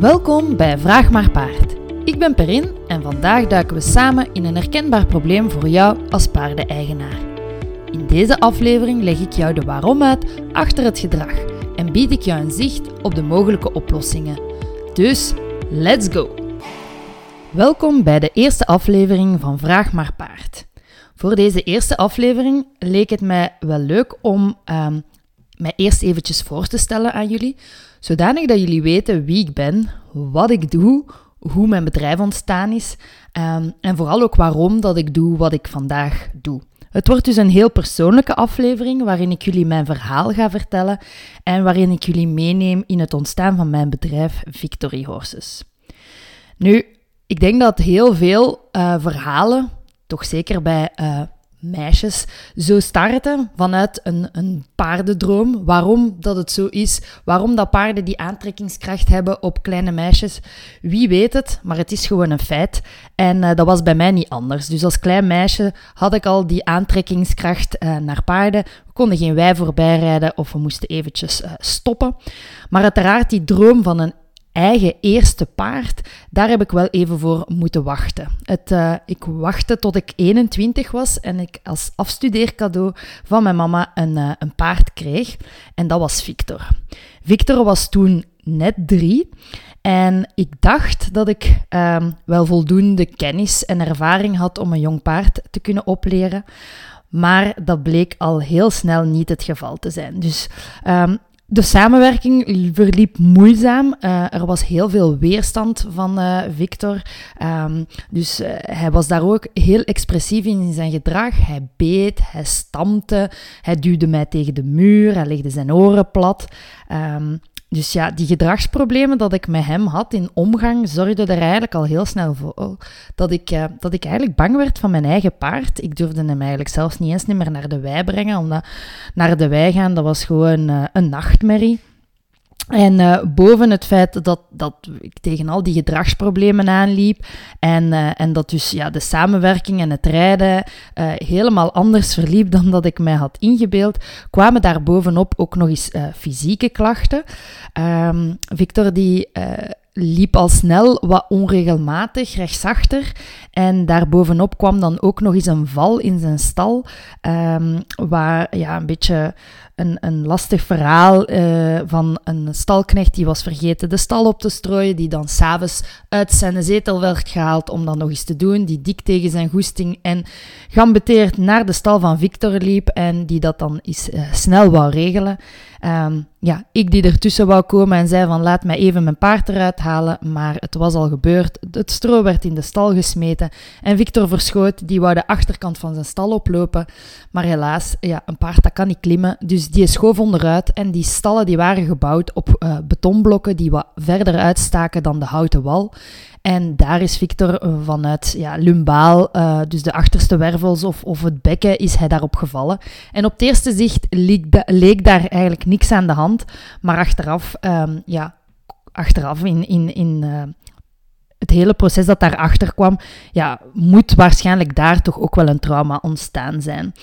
Welkom bij Vraag maar Paard. Ik ben Perin en vandaag duiken we samen in een herkenbaar probleem voor jou als paardeneigenaar. In deze aflevering leg ik jou de waarom uit achter het gedrag en bied ik jou een zicht op de mogelijke oplossingen. Dus, let's go! Welkom bij de eerste aflevering van Vraag maar Paard. Voor deze eerste aflevering leek het mij wel leuk om um, mij eerst eventjes voor te stellen aan jullie, zodanig dat jullie weten wie ik ben, wat ik doe, hoe mijn bedrijf ontstaan is um, en vooral ook waarom dat ik doe wat ik vandaag doe. Het wordt dus een heel persoonlijke aflevering waarin ik jullie mijn verhaal ga vertellen en waarin ik jullie meeneem in het ontstaan van mijn bedrijf Victory Horses. Nu, ik denk dat heel veel uh, verhalen, toch zeker bij uh, meisjes zo starten vanuit een, een paardendroom. Waarom dat het zo is, waarom dat paarden die aantrekkingskracht hebben op kleine meisjes, wie weet het, maar het is gewoon een feit. En uh, dat was bij mij niet anders. Dus als klein meisje had ik al die aantrekkingskracht uh, naar paarden. We konden geen wij voorbij rijden of we moesten eventjes uh, stoppen. Maar uiteraard die droom van een eigen eerste paard, daar heb ik wel even voor moeten wachten. Het, uh, ik wachtte tot ik 21 was en ik als afstudeercadeau van mijn mama een, uh, een paard kreeg. En dat was Victor. Victor was toen net drie. En ik dacht dat ik um, wel voldoende kennis en ervaring had om een jong paard te kunnen opleren. Maar dat bleek al heel snel niet het geval te zijn. Dus um, de samenwerking verliep moeizaam. Uh, er was heel veel weerstand van uh, Victor. Um, dus uh, hij was daar ook heel expressief in, zijn gedrag. Hij beet, hij stampte, hij duwde mij tegen de muur, hij legde zijn oren plat. Um, dus ja, die gedragsproblemen dat ik met hem had in omgang, zorgden er eigenlijk al heel snel voor dat ik, uh, dat ik eigenlijk bang werd van mijn eigen paard. Ik durfde hem eigenlijk zelfs niet eens meer naar de wei brengen, omdat naar de wei gaan, dat was gewoon uh, een nachtmerrie. En uh, boven het feit dat, dat ik tegen al die gedragsproblemen aanliep en, uh, en dat dus ja, de samenwerking en het rijden uh, helemaal anders verliep dan dat ik mij had ingebeeld, kwamen daar bovenop ook nog eens fysieke klachten. Um, Victor die liep al snel wat onregelmatig rechtsachter. En daarbovenop kwam dan ook nog eens een val in zijn stal, um, waar ja, een beetje een, een lastig verhaal uh, van een stalknecht die was vergeten de stal op te strooien, die dan s'avonds uit zijn zetel werd gehaald om dat nog eens te doen, die dik tegen zijn goesting en gambeteerd naar de stal van Victor liep en die dat dan eens uh, snel wou regelen. Um, ja, ik die ertussen wou komen en zei van laat mij even mijn paard eruit halen, maar het was al gebeurd. Het stro werd in de stal gesmeten en Victor verschoot, die wou de achterkant van zijn stal oplopen, maar helaas, ja, een paard dat kan niet klimmen, dus die schoof onderuit en die stallen die waren gebouwd op uh, betonblokken die wat verder uitstaken dan de houten wal. En daar is Victor vanuit ja, lumbaal, uh, dus de achterste wervels of, of het bekken, is hij daarop gevallen. En op het eerste zicht leek, da leek daar eigenlijk niks aan de hand, maar achteraf, um, ja, achteraf in, in, in uh, het hele proces dat daarachter kwam, ja, moet waarschijnlijk daar toch ook wel een trauma ontstaan zijn.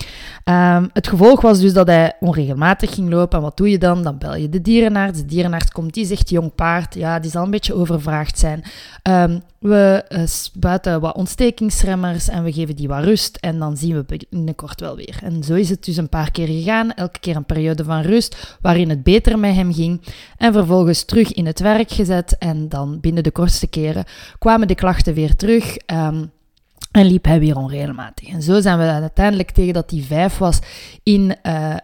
Um, het gevolg was dus dat hij onregelmatig ging lopen. En wat doe je dan? Dan bel je de dierenarts. De dierenarts komt, die zegt jong paard, ja, die zal een beetje overvraagd zijn. Um, we uh, spuiten wat ontstekingsremmers en we geven die wat rust en dan zien we binnenkort wel weer. En zo is het dus een paar keer gegaan, elke keer een periode van rust waarin het beter met hem ging en vervolgens terug in het werk gezet en dan binnen de kortste keren kwamen de klachten weer terug. Um, en liep hij weer onregelmatig. En zo zijn we uiteindelijk tegen dat hij vijf was in uh,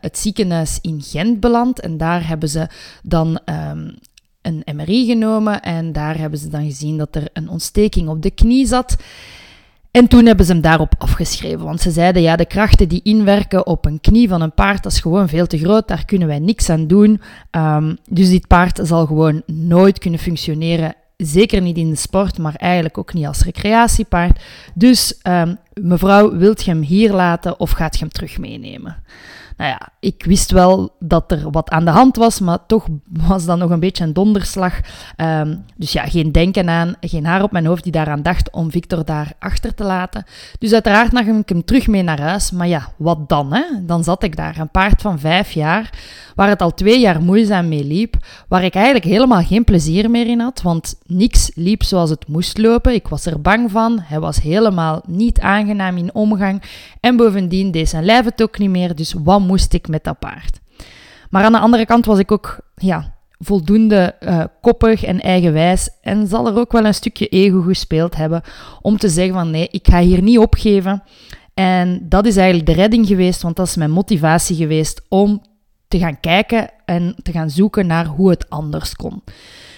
het ziekenhuis in Gent beland. En daar hebben ze dan um, een MRI genomen en daar hebben ze dan gezien dat er een ontsteking op de knie zat. En toen hebben ze hem daarop afgeschreven, want ze zeiden ja, de krachten die inwerken op een knie van een paard, dat is gewoon veel te groot, daar kunnen wij niks aan doen. Um, dus dit paard zal gewoon nooit kunnen functioneren, zeker niet in de sport, maar eigenlijk ook niet als recreatiepaard. Dus um, mevrouw, wilt je hem hier laten of gaat je hem terug meenemen? Nou ja, ik wist wel dat er wat aan de hand was, maar toch was dat nog een beetje een donderslag. Ehm, dus ja, geen denken aan, geen haar op mijn hoofd die daaraan dacht om Victor daar achter te laten. Dus uiteraard nam ik hem terug mee naar huis. Maar ja, wat dan? Hè? Dan zat ik daar, een paard van vijf jaar, waar het al twee jaar moeizaam mee liep, waar ik eigenlijk helemaal geen plezier meer in had, want niks liep zoals het moest lopen. Ik was er bang van, hij was helemaal niet aangenaam in omgang en bovendien deed zijn lijf het ook niet meer, dus wat moest ik met dat paard? Maar aan de andere kant was ik ook ja, voldoende uh, koppig en eigenwijs en zal er ook wel een stukje ego gespeeld hebben om te zeggen van nee, ik ga hier niet opgeven. En dat is eigenlijk de redding geweest, want dat is mijn motivatie geweest om te gaan kijken en te gaan zoeken naar hoe het anders kon.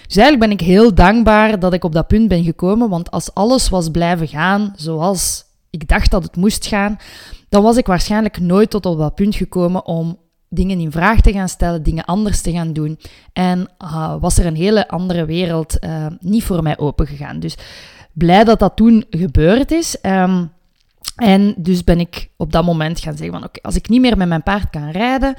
Dus eigenlijk ben ik heel dankbaar dat ik op dat punt ben gekomen, want als alles was blijven gaan zoals ik dacht dat het moest gaan, dan was ik waarschijnlijk nooit tot op dat punt gekomen om dingen in vraag te gaan stellen, dingen anders te gaan doen. En uh, was er een hele andere wereld uh, niet voor mij opengegaan. Dus blij dat dat toen gebeurd is. Um, en dus ben ik op dat moment gaan zeggen van oké, als ik niet meer met mijn paard kan rijden,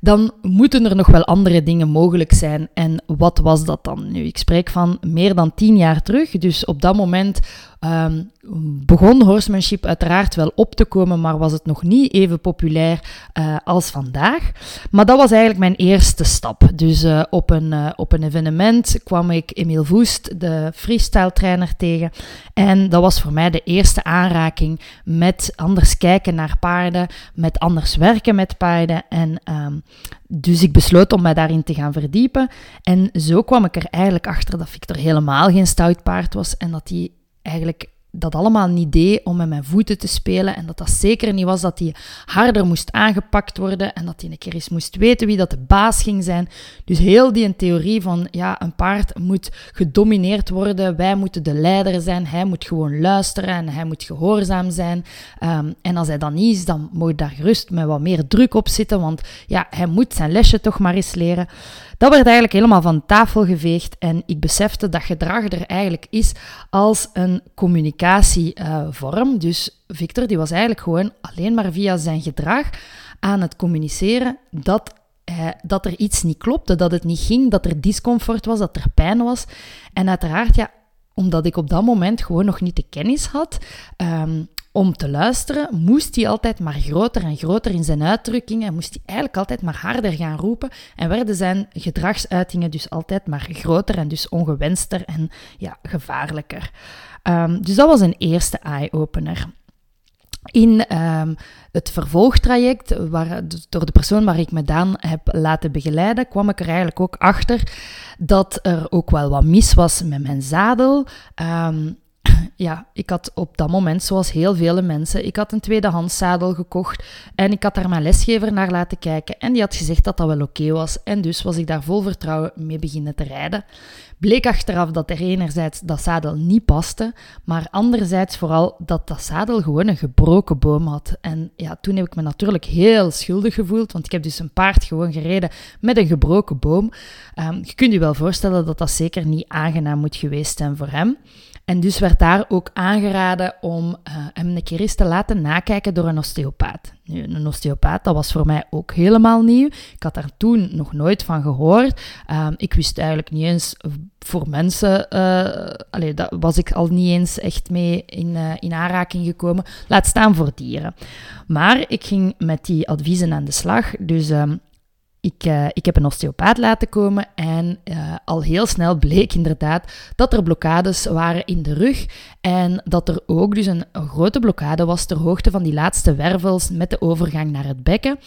dan moeten er nog wel andere dingen mogelijk zijn. En wat was dat dan? Nu, ik spreek van meer dan tien jaar terug. Dus op dat moment um, begon horsemanship uiteraard wel op te komen, maar was het nog niet even populair uh, als vandaag. Maar dat was eigenlijk mijn eerste stap. Dus uh, op, een, uh, op een evenement kwam ik Emile Voest, de freestyle trainer, tegen. En dat was voor mij de eerste aanraking met anders kijken naar paarden, met anders werken met paarden. En um, dus ik besloot om mij daarin te gaan verdiepen. En zo kwam ik er eigenlijk achter dat Victor helemaal geen stout paard was en dat hij eigenlijk dat allemaal niet deed om met mijn voeten te spelen. En dat dat zeker niet was dat hij harder moest aangepakt worden. En dat hij een keer eens moest weten wie dat de baas ging zijn. Dus heel die theorie van ja, een paard moet gedomineerd worden. Wij moeten de leider zijn. Hij moet gewoon luisteren en hij moet gehoorzaam zijn. Um, en als hij dat niet is, dan moet daar gerust met wat meer druk op zitten. Want ja, hij moet zijn lesje toch maar eens leren. Dat werd eigenlijk helemaal van tafel geveegd en ik besefte dat gedrag er eigenlijk is als een communicatievorm. dus Victor die was eigenlijk gewoon alleen maar via zijn gedrag aan het communiceren dat dat er iets niet klopte, dat het niet ging, dat er discomfort was, dat er pijn was. En uiteraard, ja, omdat ik op dat moment gewoon nog niet de kennis had, um, om te luisteren, moest hij altijd maar groter en groter in zijn uitdrukkingen. Moest hij eigenlijk altijd maar harder gaan roepen. En werden zijn gedragsuitingen dus altijd maar groter en dus ongewenster en ja, gevaarlijker. Um, dus dat was een eerste eye-opener. In um, het vervolgtraject, waar, door de persoon waar ik me dan heb laten begeleiden, kwam ik er eigenlijk ook achter dat er ook wel wat mis was met mijn zadel. Um, ja, ik had op dat moment, zoals heel vele mensen, ik had een tweedehands zadel gekocht en ik had daar mijn lesgever naar laten kijken en die had gezegd dat dat wel oké was. En dus was ik daar vol vertrouwen mee beginnen te rijden. Bleek achteraf dat er enerzijds dat zadel niet paste, maar anderzijds vooral dat dat zadel gewoon een gebroken boom had. En ja, toen heb ik me natuurlijk heel schuldig gevoeld, want ik heb dus een paard gewoon gereden met een gebroken boom. Um, je kunt je wel voorstellen dat dat zeker niet aangenaam moet geweest zijn voor hem. En dus werd daar ook aangeraden om uh, hem een keer eens te laten nakijken door een osteopaat. Nu, een osteopaat, dat was voor mij ook helemaal nieuw. Ik had daar toen nog nooit van gehoord. Uh, ik wist eigenlijk niet eens voor mensen, uh, allee, daar was ik al niet eens echt mee in, uh, in aanraking gekomen. Laat staan voor dieren. Maar ik ging met die adviezen aan de slag. Dus um, ik, uh, ik heb een osteopaat laten komen en uh, al heel snel bleek inderdaad dat er blokkades waren in de rug en dat er ook dus een grote blokkade was ter hoogte van die laatste wervels met de overgang naar het bekken.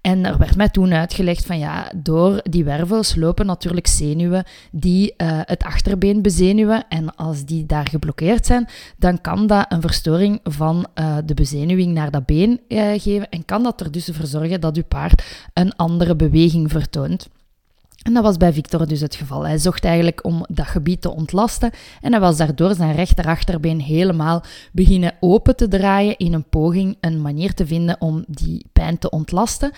En er werd mij toen uitgelegd van ja, door die wervels lopen natuurlijk zenuwen die uh, het achterbeen bezenuwen. En als die daar geblokkeerd zijn, dan kan dat een verstoring van uh, de bezenuwing naar dat been uh, geven. En kan dat er dus voor zorgen dat uw paard een andere beweging vertoont. En dat was bij Victor dus het geval. Hij zocht eigenlijk om dat gebied te ontlasten en hij was daardoor zijn rechterachterbeen helemaal beginnen open te draaien in een poging een manier te vinden om die pijn te ontlasten.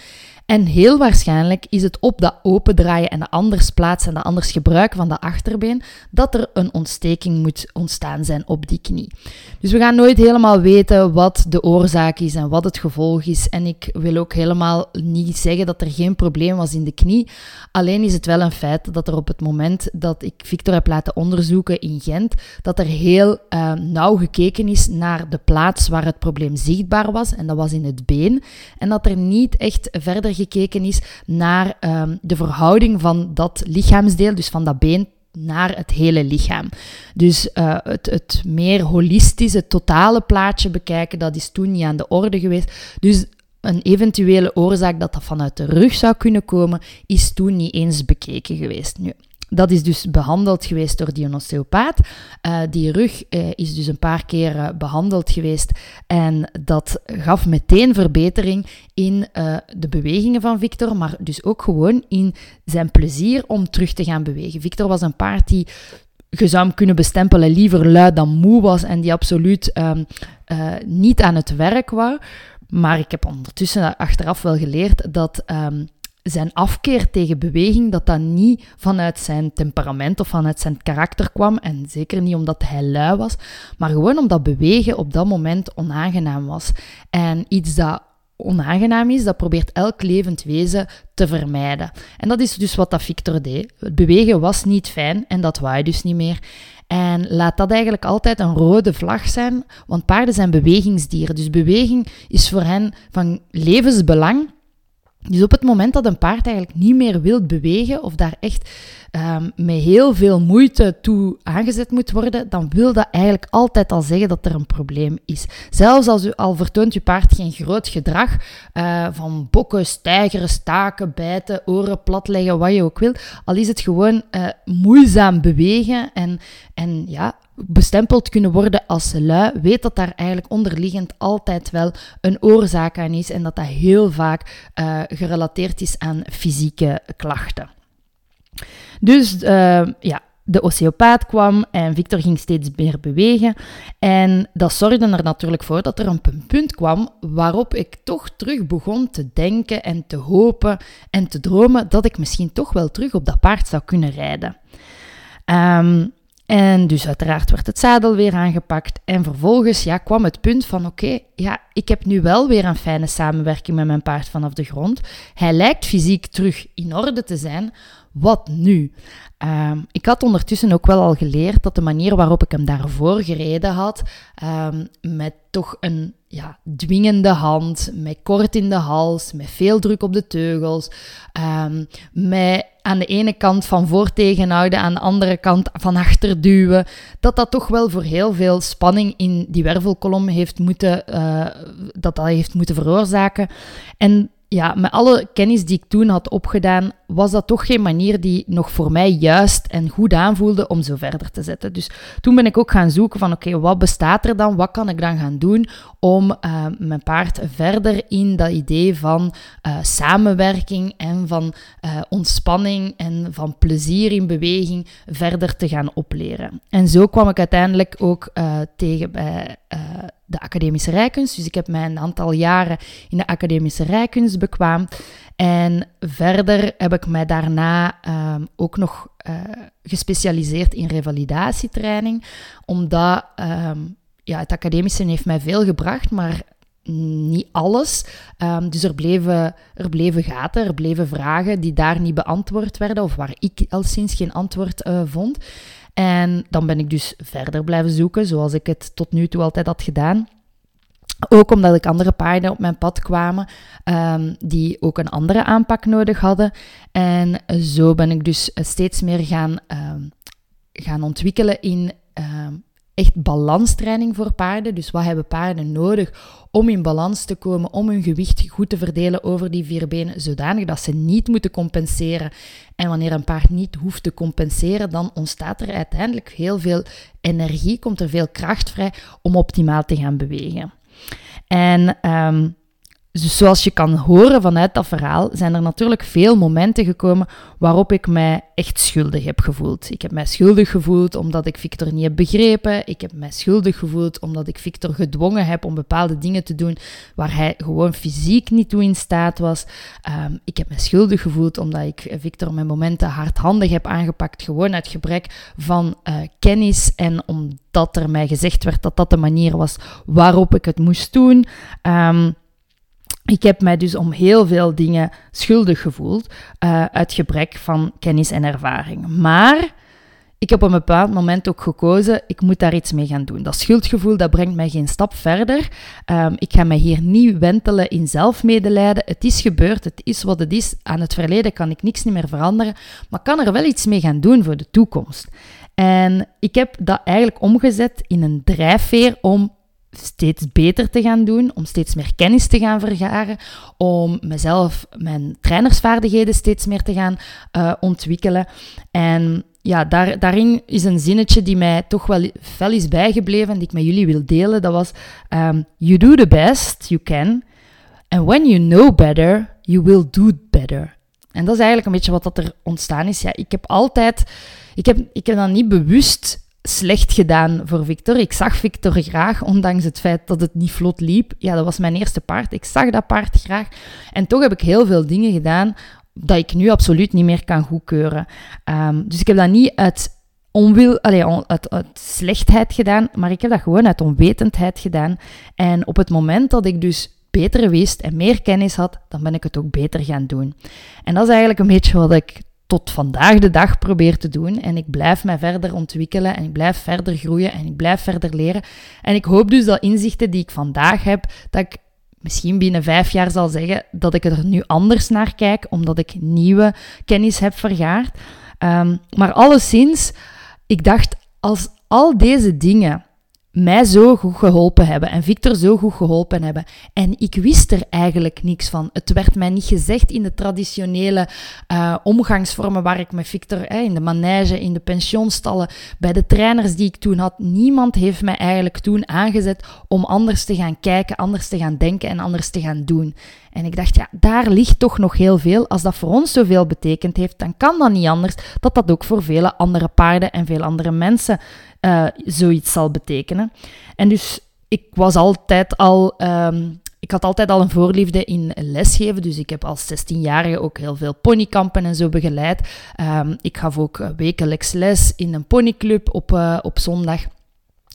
En heel waarschijnlijk is het op dat opendraaien en de anders plaatsen en de anders gebruiken van de achterbeen dat er een ontsteking moet ontstaan zijn op die knie. Dus we gaan nooit helemaal weten wat de oorzaak is en wat het gevolg is. En ik wil ook helemaal niet zeggen dat er geen probleem was in de knie. Alleen is het wel een feit dat er op het moment dat ik Victor heb laten onderzoeken in Gent, dat er heel uh, nauw gekeken is naar de plaats waar het probleem zichtbaar was. En dat was in het been. En dat er niet echt verder gekeken is naar uh, de verhouding van dat lichaamsdeel, dus van dat been naar het hele lichaam. Dus uh, het, het meer holistische, totale plaatje bekijken, dat is toen niet aan de orde geweest. Dus een eventuele oorzaak dat dat vanuit de rug zou kunnen komen, is toen niet eens bekeken geweest. Nu, dat is dus behandeld geweest door die osteopaat. Uh, die rug uh, is dus een paar keer behandeld geweest en dat gaf meteen verbetering in de bewegingen van Victor, maar dus ook gewoon in zijn plezier om terug te gaan bewegen. Victor was een paard die je kunnen bestempelen liever lui dan moe was en die absoluut um, niet aan het werk was. Maar ik heb ondertussen achteraf wel geleerd dat um, zijn afkeer tegen beweging, dat dat niet vanuit zijn temperament of vanuit zijn karakter kwam. En zeker niet omdat hij lui was, maar gewoon omdat bewegen op dat moment onaangenaam was. En iets dat onaangenaam is, dat probeert elk levend wezen te vermijden. En dat is dus wat dat Victor deed. Het bewegen was niet fijn en dat wou hij dus niet meer. En laat dat eigenlijk altijd een rode vlag zijn, want paarden zijn bewegingsdieren. Dus beweging is voor hen van levensbelang. Dus op het moment dat een paard eigenlijk niet meer wilt bewegen of daar echt um, met heel veel moeite toe aangezet moet worden, dan wil dat eigenlijk altijd al zeggen dat er een probleem is. Zelfs als u al vertoont je paard geen groot gedrag uh, van bokken, stijgeren, staken, bijten, oren platleggen, wat je ook wilt, al is het gewoon uh, moeizaam bewegen en, en ja, bestempeld kunnen worden als lui, weet dat daar eigenlijk onderliggend altijd wel een oorzaak aan is en dat dat heel vaak uh, gerelateerd is aan fysieke klachten. Dus uh, ja, de osteopaat kwam en Victor ging steeds meer bewegen. En dat zorgde er natuurlijk voor dat er een punt kwam waarop ik toch terug begon te denken en te hopen en te dromen dat ik misschien toch wel terug op dat paard zou kunnen rijden. Um, en dus uiteraard werd het zadel weer aangepakt. En vervolgens ja, kwam het punt van oké, ja, ik heb nu wel weer een fijne samenwerking met mijn paard vanaf de grond. Hij lijkt fysiek terug in orde te zijn. Wat nu? Um, ik had ondertussen ook wel al geleerd dat de manier waarop ik hem daarvoor gereden had, um, met toch een ja, dwingende hand, met kort in de hals, met veel druk op de teugels, um, met aan de ene kant van voor tegenhouden, aan de andere kant van achter duwen, dat dat toch wel voor heel veel spanning in die wervelkolom heeft moeten, uh, dat dat heeft moeten veroorzaken. En ja, met alle kennis die ik toen had opgedaan, was dat toch geen manier die nog voor mij juist en goed aanvoelde om zo verder te zetten. Dus toen ben ik ook gaan zoeken van oké, wat bestaat er dan? Wat kan ik dan gaan doen om uh, mijn paard verder in dat idee van uh, samenwerking en van uh, ontspanning en van plezier in beweging verder te gaan opleren. En zo kwam ik uiteindelijk ook tegen bij de academische rijkunst. Dus ik heb mij een aantal jaren in de academische rijkunst bekwaamd. En verder heb ik mij daarna um, ook nog uh, gespecialiseerd in revalidatietraining, omdat um, ja, het academische heeft mij veel gebracht, maar niet alles. Um, dus er bleven, er bleven gaten, er bleven vragen die daar niet beantwoord werden, of waar ik al sinds geen antwoord uh, vond. En dan ben ik dus verder blijven zoeken, zoals ik het tot nu toe altijd had gedaan. Ook omdat ik andere paarden op mijn pad kwamen um, die ook een andere aanpak nodig hadden. En zo ben ik dus steeds meer gaan, um, gaan ontwikkelen in um, echt balanstraining voor paarden. Dus wat hebben paarden nodig om in balans te komen, om hun gewicht goed te verdelen over die vier benen, zodanig dat ze niet moeten compenseren. En wanneer een paard niet hoeft te compenseren, dan ontstaat er uiteindelijk heel veel energie, komt er veel kracht vrij om optimaal te gaan bewegen. En um, dus zoals je kan horen vanuit dat verhaal, zijn er natuurlijk veel momenten gekomen waarop ik mij echt schuldig heb gevoeld. Ik heb mij schuldig gevoeld omdat ik Victor niet heb begrepen. Ik heb mij schuldig gevoeld omdat ik Victor gedwongen heb om bepaalde dingen te doen waar hij gewoon fysiek niet toe in staat was. Ehm, ik heb mij schuldig gevoeld omdat ik Victor mijn momenten hardhandig heb aangepakt, gewoon uit gebrek van uh, kennis en omdat er mij gezegd werd dat dat de manier was waarop ik het moest doen. Um, ik heb mij dus om heel veel dingen schuldig gevoeld uh, uit gebrek van kennis en ervaring. Maar ik heb op een bepaald moment ook gekozen, ik moet daar iets mee gaan doen. Dat schuldgevoel, dat brengt mij geen stap verder. Um, ik ga mij hier niet wentelen in zelfmedelijden. Het is gebeurd, het is wat het is. Aan het verleden kan ik niks meer veranderen, maar kan er wel iets mee gaan doen voor de toekomst. En ik heb dat eigenlijk omgezet in een drijfveer om steeds beter te gaan doen, om steeds meer kennis te gaan vergaren, om mezelf, mijn trainersvaardigheden steeds meer te gaan uh, ontwikkelen. En ja, daar, daarin is een zinnetje die mij toch wel fel is bijgebleven en die ik met jullie wil delen. Dat was, um, you do the best you can, and when you know better, you will do better. En dat is eigenlijk een beetje wat dat er ontstaan is. Ja, ik heb altijd, ik heb, ik heb dan niet bewust slecht gedaan voor Victor. Ik zag Victor graag, ondanks het feit dat het niet vlot liep. Ja, dat was mijn eerste paard. Ik zag dat paard graag. En toch heb ik heel veel dingen gedaan dat ik nu absoluut niet meer kan goedkeuren. Um, dus ik heb dat niet uit onwil, allez, uit, uit, slechtheid gedaan, maar ik heb dat gewoon uit onwetendheid gedaan. En op het moment dat ik dus beter wist en meer kennis had, dan ben ik het ook beter gaan doen. En dat is eigenlijk een beetje wat ik tot vandaag de dag probeer te doen. En ik blijf mij verder ontwikkelen en ik blijf verder groeien en ik blijf verder leren. En ik hoop dus dat inzichten die ik vandaag heb, dat ik misschien binnen vijf jaar zal zeggen dat ik er nu anders naar kijk, omdat ik nieuwe kennis heb vergaard. Um, maar alleszins, ik dacht, als al deze dingen mij zo goed geholpen hebben en Victor zo goed geholpen hebben. En ik wist er eigenlijk niks van. Het werd mij niet gezegd in de traditionele uh, omgangsvormen waar ik met Victor, in de manege, in de pensionstallen, bij de trainers die ik toen had. Niemand heeft mij eigenlijk toen aangezet om anders te gaan kijken, anders te gaan denken en anders te gaan doen. En ik dacht, ja, daar ligt toch nog heel veel. Als dat voor ons zoveel betekend heeft, dan kan dat niet anders dat dat ook voor vele andere paarden en veel andere mensen uh, zoiets zal betekenen. En dus ik was altijd al. Um, ik had altijd al een voorliefde in lesgeven, dus ik heb als 16-jarige ook heel veel ponykampen en zo begeleid. Um, ik gaf ook wekelijks les in een ponyclub op, uh, op zondag.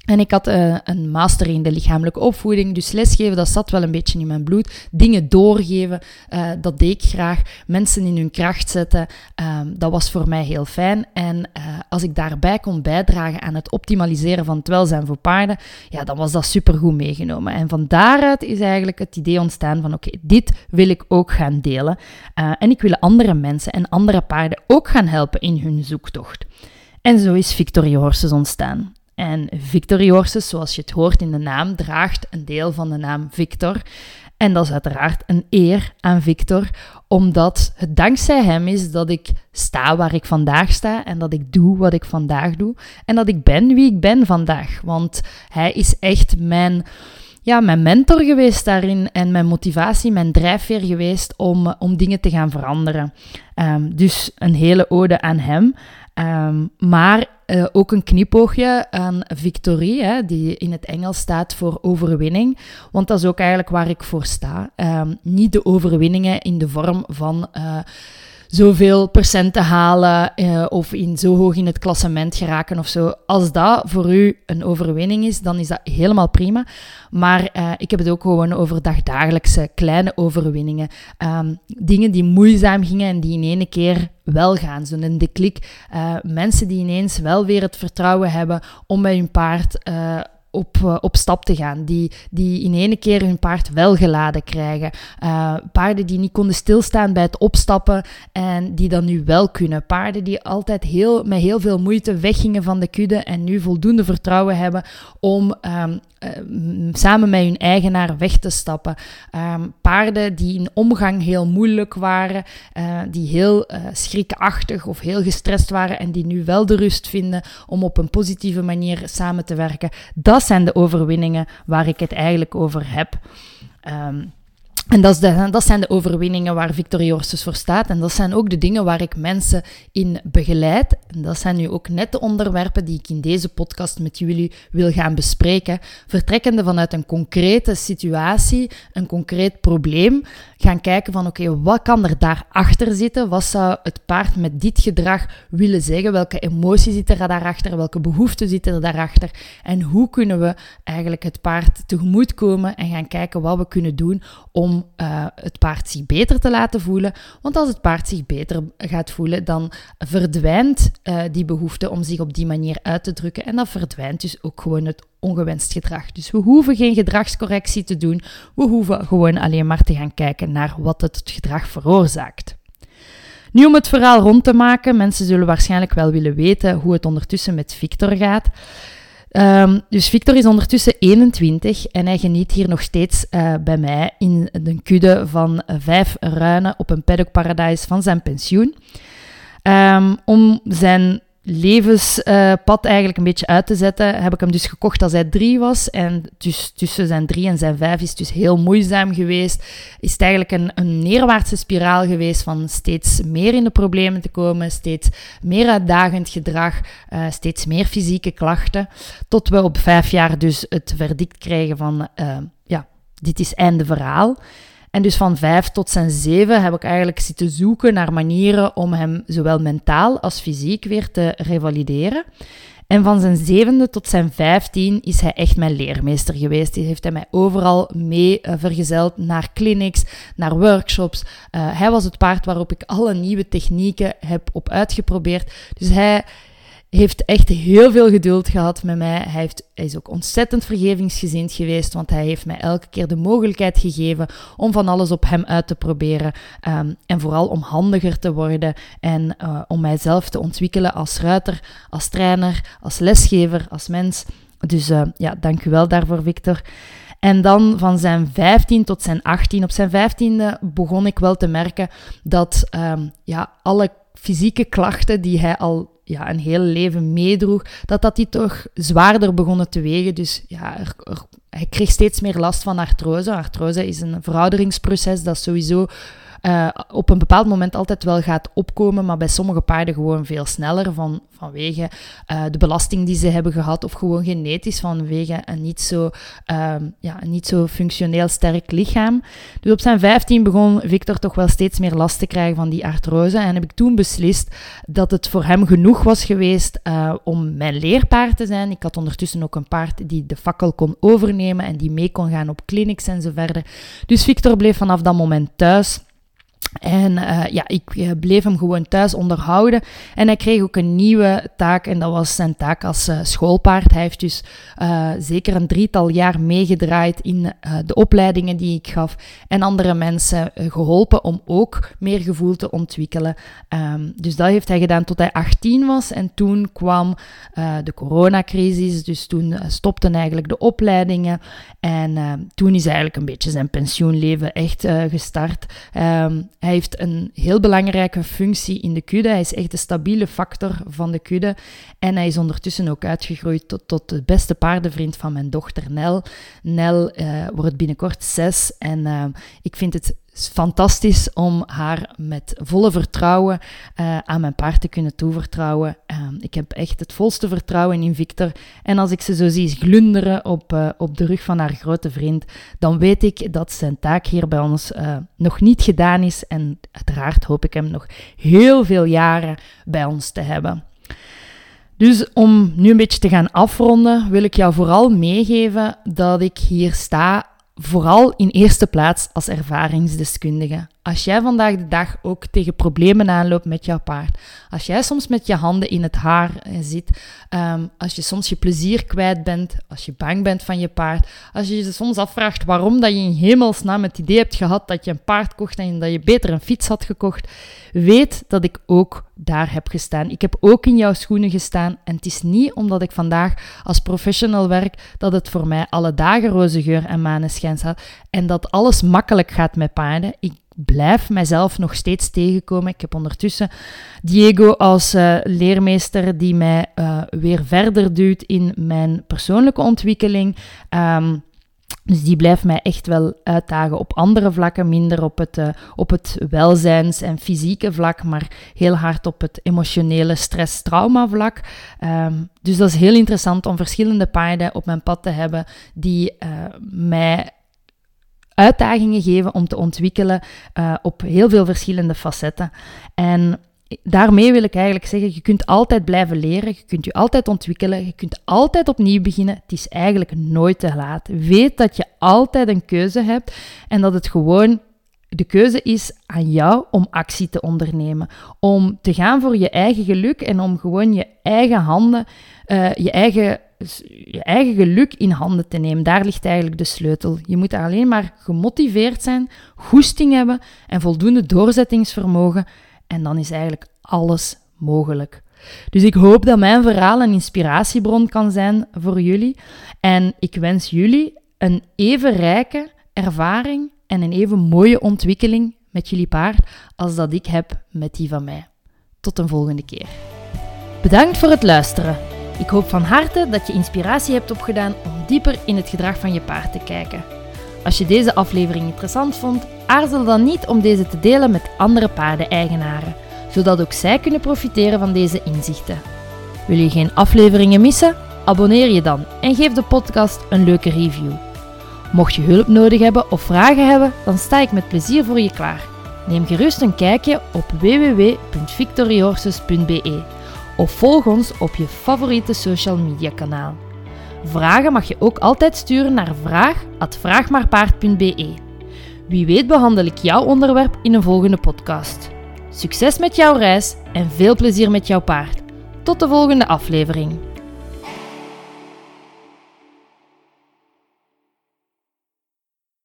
En ik had uh, een master in de lichamelijke opvoeding, dus lesgeven, dat zat wel een beetje in mijn bloed. Dingen doorgeven, uh, dat deed ik graag. Mensen in hun kracht zetten, uh, dat was voor mij heel fijn. En eh, als ik daarbij kon bijdragen aan het optimaliseren van het welzijn voor paarden, ja, dan was dat supergoed meegenomen. En van daaruit is eigenlijk het idee ontstaan van, oké, dit wil ik ook gaan delen. en ik wil andere mensen en andere paarden ook gaan helpen in hun zoektocht. En zo is Victory Horses ontstaan. En Victory Horses, zoals je het hoort in de naam, draagt een deel van de naam Victor. En dat is uiteraard een eer aan Victor, omdat het dankzij hem is dat ik sta waar ik vandaag sta en dat ik doe wat ik vandaag doe en dat ik ben wie ik ben vandaag. Want hij is echt mijn, ja, mijn mentor geweest daarin en mijn motivatie, mijn drijfveer geweest om, om dingen te gaan veranderen. Um, dus een hele ode aan hem. Um, maar uh, ook een knipoogje aan victorie, hè, die in het Engels staat voor overwinning. Want dat is ook eigenlijk waar ik voor sta. Um, niet de overwinningen in de vorm van. Uh, zoveel procenten halen uh, of in zo hoog in het klassement geraken of zo. Als dat voor u een overwinning is, dan is dat helemaal prima. Maar uh, ik heb het ook gewoon over dagdagelijkse kleine overwinningen. Um, dingen die moeizaam gingen en die in ene keer wel gaan. Zo'n de klik. Uh, mensen die ineens wel weer het vertrouwen hebben om bij hun paard op, uh, op stap te gaan. Die, die in ene keer hun paard wel geladen krijgen. Uh, paarden die niet konden stilstaan bij het opstappen en die dat nu wel kunnen. Paarden die altijd heel, met heel veel moeite weggingen van de kudde en nu voldoende vertrouwen hebben om um, uh, samen met hun eigenaar weg te stappen. Um, paarden die in omgang heel moeilijk waren, die heel schrikachtig of heel gestrest waren en die nu wel de rust vinden om op een positieve manier samen te werken. Dat zijn de overwinningen waar ik het eigenlijk over heb. Um, en dat, dat, zijn de overwinningen waar Victor Jorstus voor staat. En dat zijn ook de dingen waar ik mensen in begeleid. En dat zijn nu ook net de onderwerpen die ik in deze podcast met jullie wil gaan bespreken. Vertrekkende vanuit een concrete situatie, een concreet probleem. Gaan kijken van oké, wat kan er daarachter zitten? Wat zou het paard met dit gedrag willen zeggen? Welke emotie zit er daarachter? Welke behoeften zitten er daarachter? En hoe kunnen we eigenlijk het paard tegemoetkomen en gaan kijken wat we kunnen doen om uh, het paard zich beter te laten voelen. Want als het paard zich beter gaat voelen, dan verdwijnt uh, die behoefte om zich op die manier uit te drukken. En dan verdwijnt dus ook gewoon het ongewenst gedrag. Dus we hoeven geen gedragscorrectie te doen. We hoeven gewoon alleen maar te gaan kijken naar wat het gedrag veroorzaakt. Nu om het verhaal rond te maken, mensen zullen waarschijnlijk wel willen weten hoe het ondertussen met Victor gaat. Um, dus Victor is ondertussen 21 en hij geniet hier nog steeds uh, bij mij in de kudde van vijf ruinen op een paddockparadijs van zijn pensioen. Um, om zijn levenspad eigenlijk een beetje uit te zetten, heb ik hem dus gekocht als hij drie was. En dus tussen zijn drie en zijn vijf is het dus heel moeizaam geweest. Is het eigenlijk een, een neerwaartse spiraal geweest van steeds meer in de problemen te komen, steeds meer uitdagend gedrag, uh, steeds meer fysieke klachten. Tot we op vijf jaar dus het verdict krijgen van, uh, ja, dit is einde verhaal. En dus van vijf tot zijn zeven heb ik eigenlijk zitten zoeken naar manieren om hem zowel mentaal als fysiek weer te revalideren. En van zijn zevende tot zijn vijftien is hij echt mijn leermeester geweest. Die heeft mij overal mee uh, vergezeld naar clinics, naar workshops. Uh, hij was het paard waarop ik alle nieuwe technieken heb op uitgeprobeerd. Dus hij heeft echt heel veel geduld gehad met mij. Hij, heeft, is ook ontzettend vergevingsgezind geweest, want hij heeft mij elke keer de mogelijkheid gegeven om van alles op hem uit te proberen. Um, en vooral om handiger te worden en uh, om mijzelf te ontwikkelen als ruiter, als trainer, als lesgever, als mens. Dus uh, ja, dank u wel daarvoor, Victor. En dan van zijn 15 tot zijn 18. Op zijn 15e begon ik wel te merken dat um, ja, alle fysieke klachten die hij al ja, een heel leven meedroeg, dat dat die toch zwaarder begonnen te wegen. Dus ja, hij kreeg steeds meer last van artrose. Artrose is een verouderingsproces dat sowieso uh, op een bepaald moment altijd wel gaat opkomen, maar bij sommige paarden gewoon veel sneller van, vanwege uh, de belasting die ze hebben gehad of gewoon genetisch vanwege een niet zo, uh, ja, een niet zo functioneel sterk lichaam. Dus op zijn 15 begon Victor toch wel steeds meer last te krijgen van die artrose en heb ik toen beslist dat het voor hem genoeg was geweest uh, om mijn leerpaard te zijn. Ik had ondertussen ook een paard die de fakkel kon overnemen en die mee kon gaan op clinics en zo verder. Dus Victor bleef vanaf dat moment thuis. En uh, ja, ik uh, bleef hem gewoon thuis onderhouden. En hij kreeg ook een nieuwe taak. En dat was zijn taak als uh, schoolpaard. Hij heeft dus zeker een drietal jaar meegedraaid in de opleidingen die ik gaf. En andere mensen geholpen om ook meer gevoel te ontwikkelen. Um, dus dat heeft hij gedaan tot hij 18 was. En toen kwam de coronacrisis. Dus toen stopten eigenlijk de opleidingen. En toen is eigenlijk een beetje zijn pensioenleven echt gestart. Um, hij heeft een heel belangrijke functie in de kudde. Hij is echt de stabiele factor van de kudde. En hij is ondertussen ook uitgegroeid tot, tot de beste paardenvriend van mijn dochter Nel. Nel uh, wordt binnenkort zes en uh, ik vind het fantastisch om haar met volle vertrouwen uh, aan mijn paard te kunnen toevertrouwen. Uh, ik heb echt het volste vertrouwen in Victor. En als ik ze zo zie glunderen op, uh, op de rug van haar grote vriend, dan weet ik dat zijn taak hier bij ons nog niet gedaan is. En uiteraard hoop ik hem nog heel veel jaren bij ons te hebben. Dus om nu een beetje te gaan afronden, wil ik jou vooral meegeven dat ik hier sta vooral in eerste plaats als ervaringsdeskundige. Als jij vandaag de dag ook tegen problemen aanloopt met jouw paard, als jij soms met je handen in het haar zit, um, als je soms je plezier kwijt bent, als je bang bent van je paard, als je je soms afvraagt waarom dat je in hemelsnaam het idee hebt gehad dat je een paard kocht en dat je beter een fiets had gekocht, weet dat ik ook daar heb gestaan. Ik heb ook in jouw schoenen gestaan en het is niet omdat ik vandaag als professional werk dat het voor mij alle dagen roze geur en maneschijn staat en dat alles makkelijk gaat met paarden. Ik blijf mijzelf nog steeds tegenkomen. Ik heb ondertussen Diego als uh, leermeester die mij uh, weer verder duwt in mijn persoonlijke ontwikkeling. Um, Dus die blijft mij echt wel uitdagen op andere vlakken, minder op het, uh, op het welzijns- en fysieke vlak, maar heel hard op het emotionele stress-trauma vlak. Um, dus dat is heel interessant om verschillende paarden op mijn pad te hebben die mij uitdagingen geven om te ontwikkelen uh, op heel veel verschillende facetten. En daarmee wil ik eigenlijk zeggen, je kunt altijd blijven leren, je kunt je altijd ontwikkelen, je kunt altijd opnieuw beginnen. Het is eigenlijk nooit te laat. Weet dat je altijd een keuze hebt en dat het gewoon de keuze is aan jou om actie te ondernemen. Om te gaan voor je eigen geluk en om gewoon je eigen handen, uh, je, eigen, je eigen geluk in handen te nemen. Daar ligt eigenlijk de sleutel. Je moet alleen maar gemotiveerd zijn, goesting hebben en voldoende doorzettingsvermogen. En dan is eigenlijk alles mogelijk. Dus ik hoop dat mijn verhaal een inspiratiebron kan zijn voor jullie. En ik wens jullie een even rijke ervaring en een even mooie ontwikkeling met jullie paard als dat ik heb met die van mij. Tot een volgende keer. Bedankt voor het luisteren. Ik hoop van harte dat je inspiratie hebt opgedaan om dieper in het gedrag van je paard te kijken. Als je deze aflevering interessant vond, aarzel dan niet om deze te delen met andere paardeneigenaren, zodat ook zij kunnen profiteren van deze inzichten. Wil je geen afleveringen missen? Abonneer je dan en geef de podcast een leuke review. Mocht je hulp nodig hebben of vragen hebben, dan sta ik met plezier voor je klaar. Neem gerust een kijkje op www.victoriehorses.be of volg ons op je favoriete social media kanaal. Vragen mag je ook altijd sturen naar vraag@vraagmaarpaard.be. Wie weet behandel ik jouw onderwerp in een volgende podcast. Succes met jouw reis en veel plezier met jouw paard. Tot de volgende aflevering.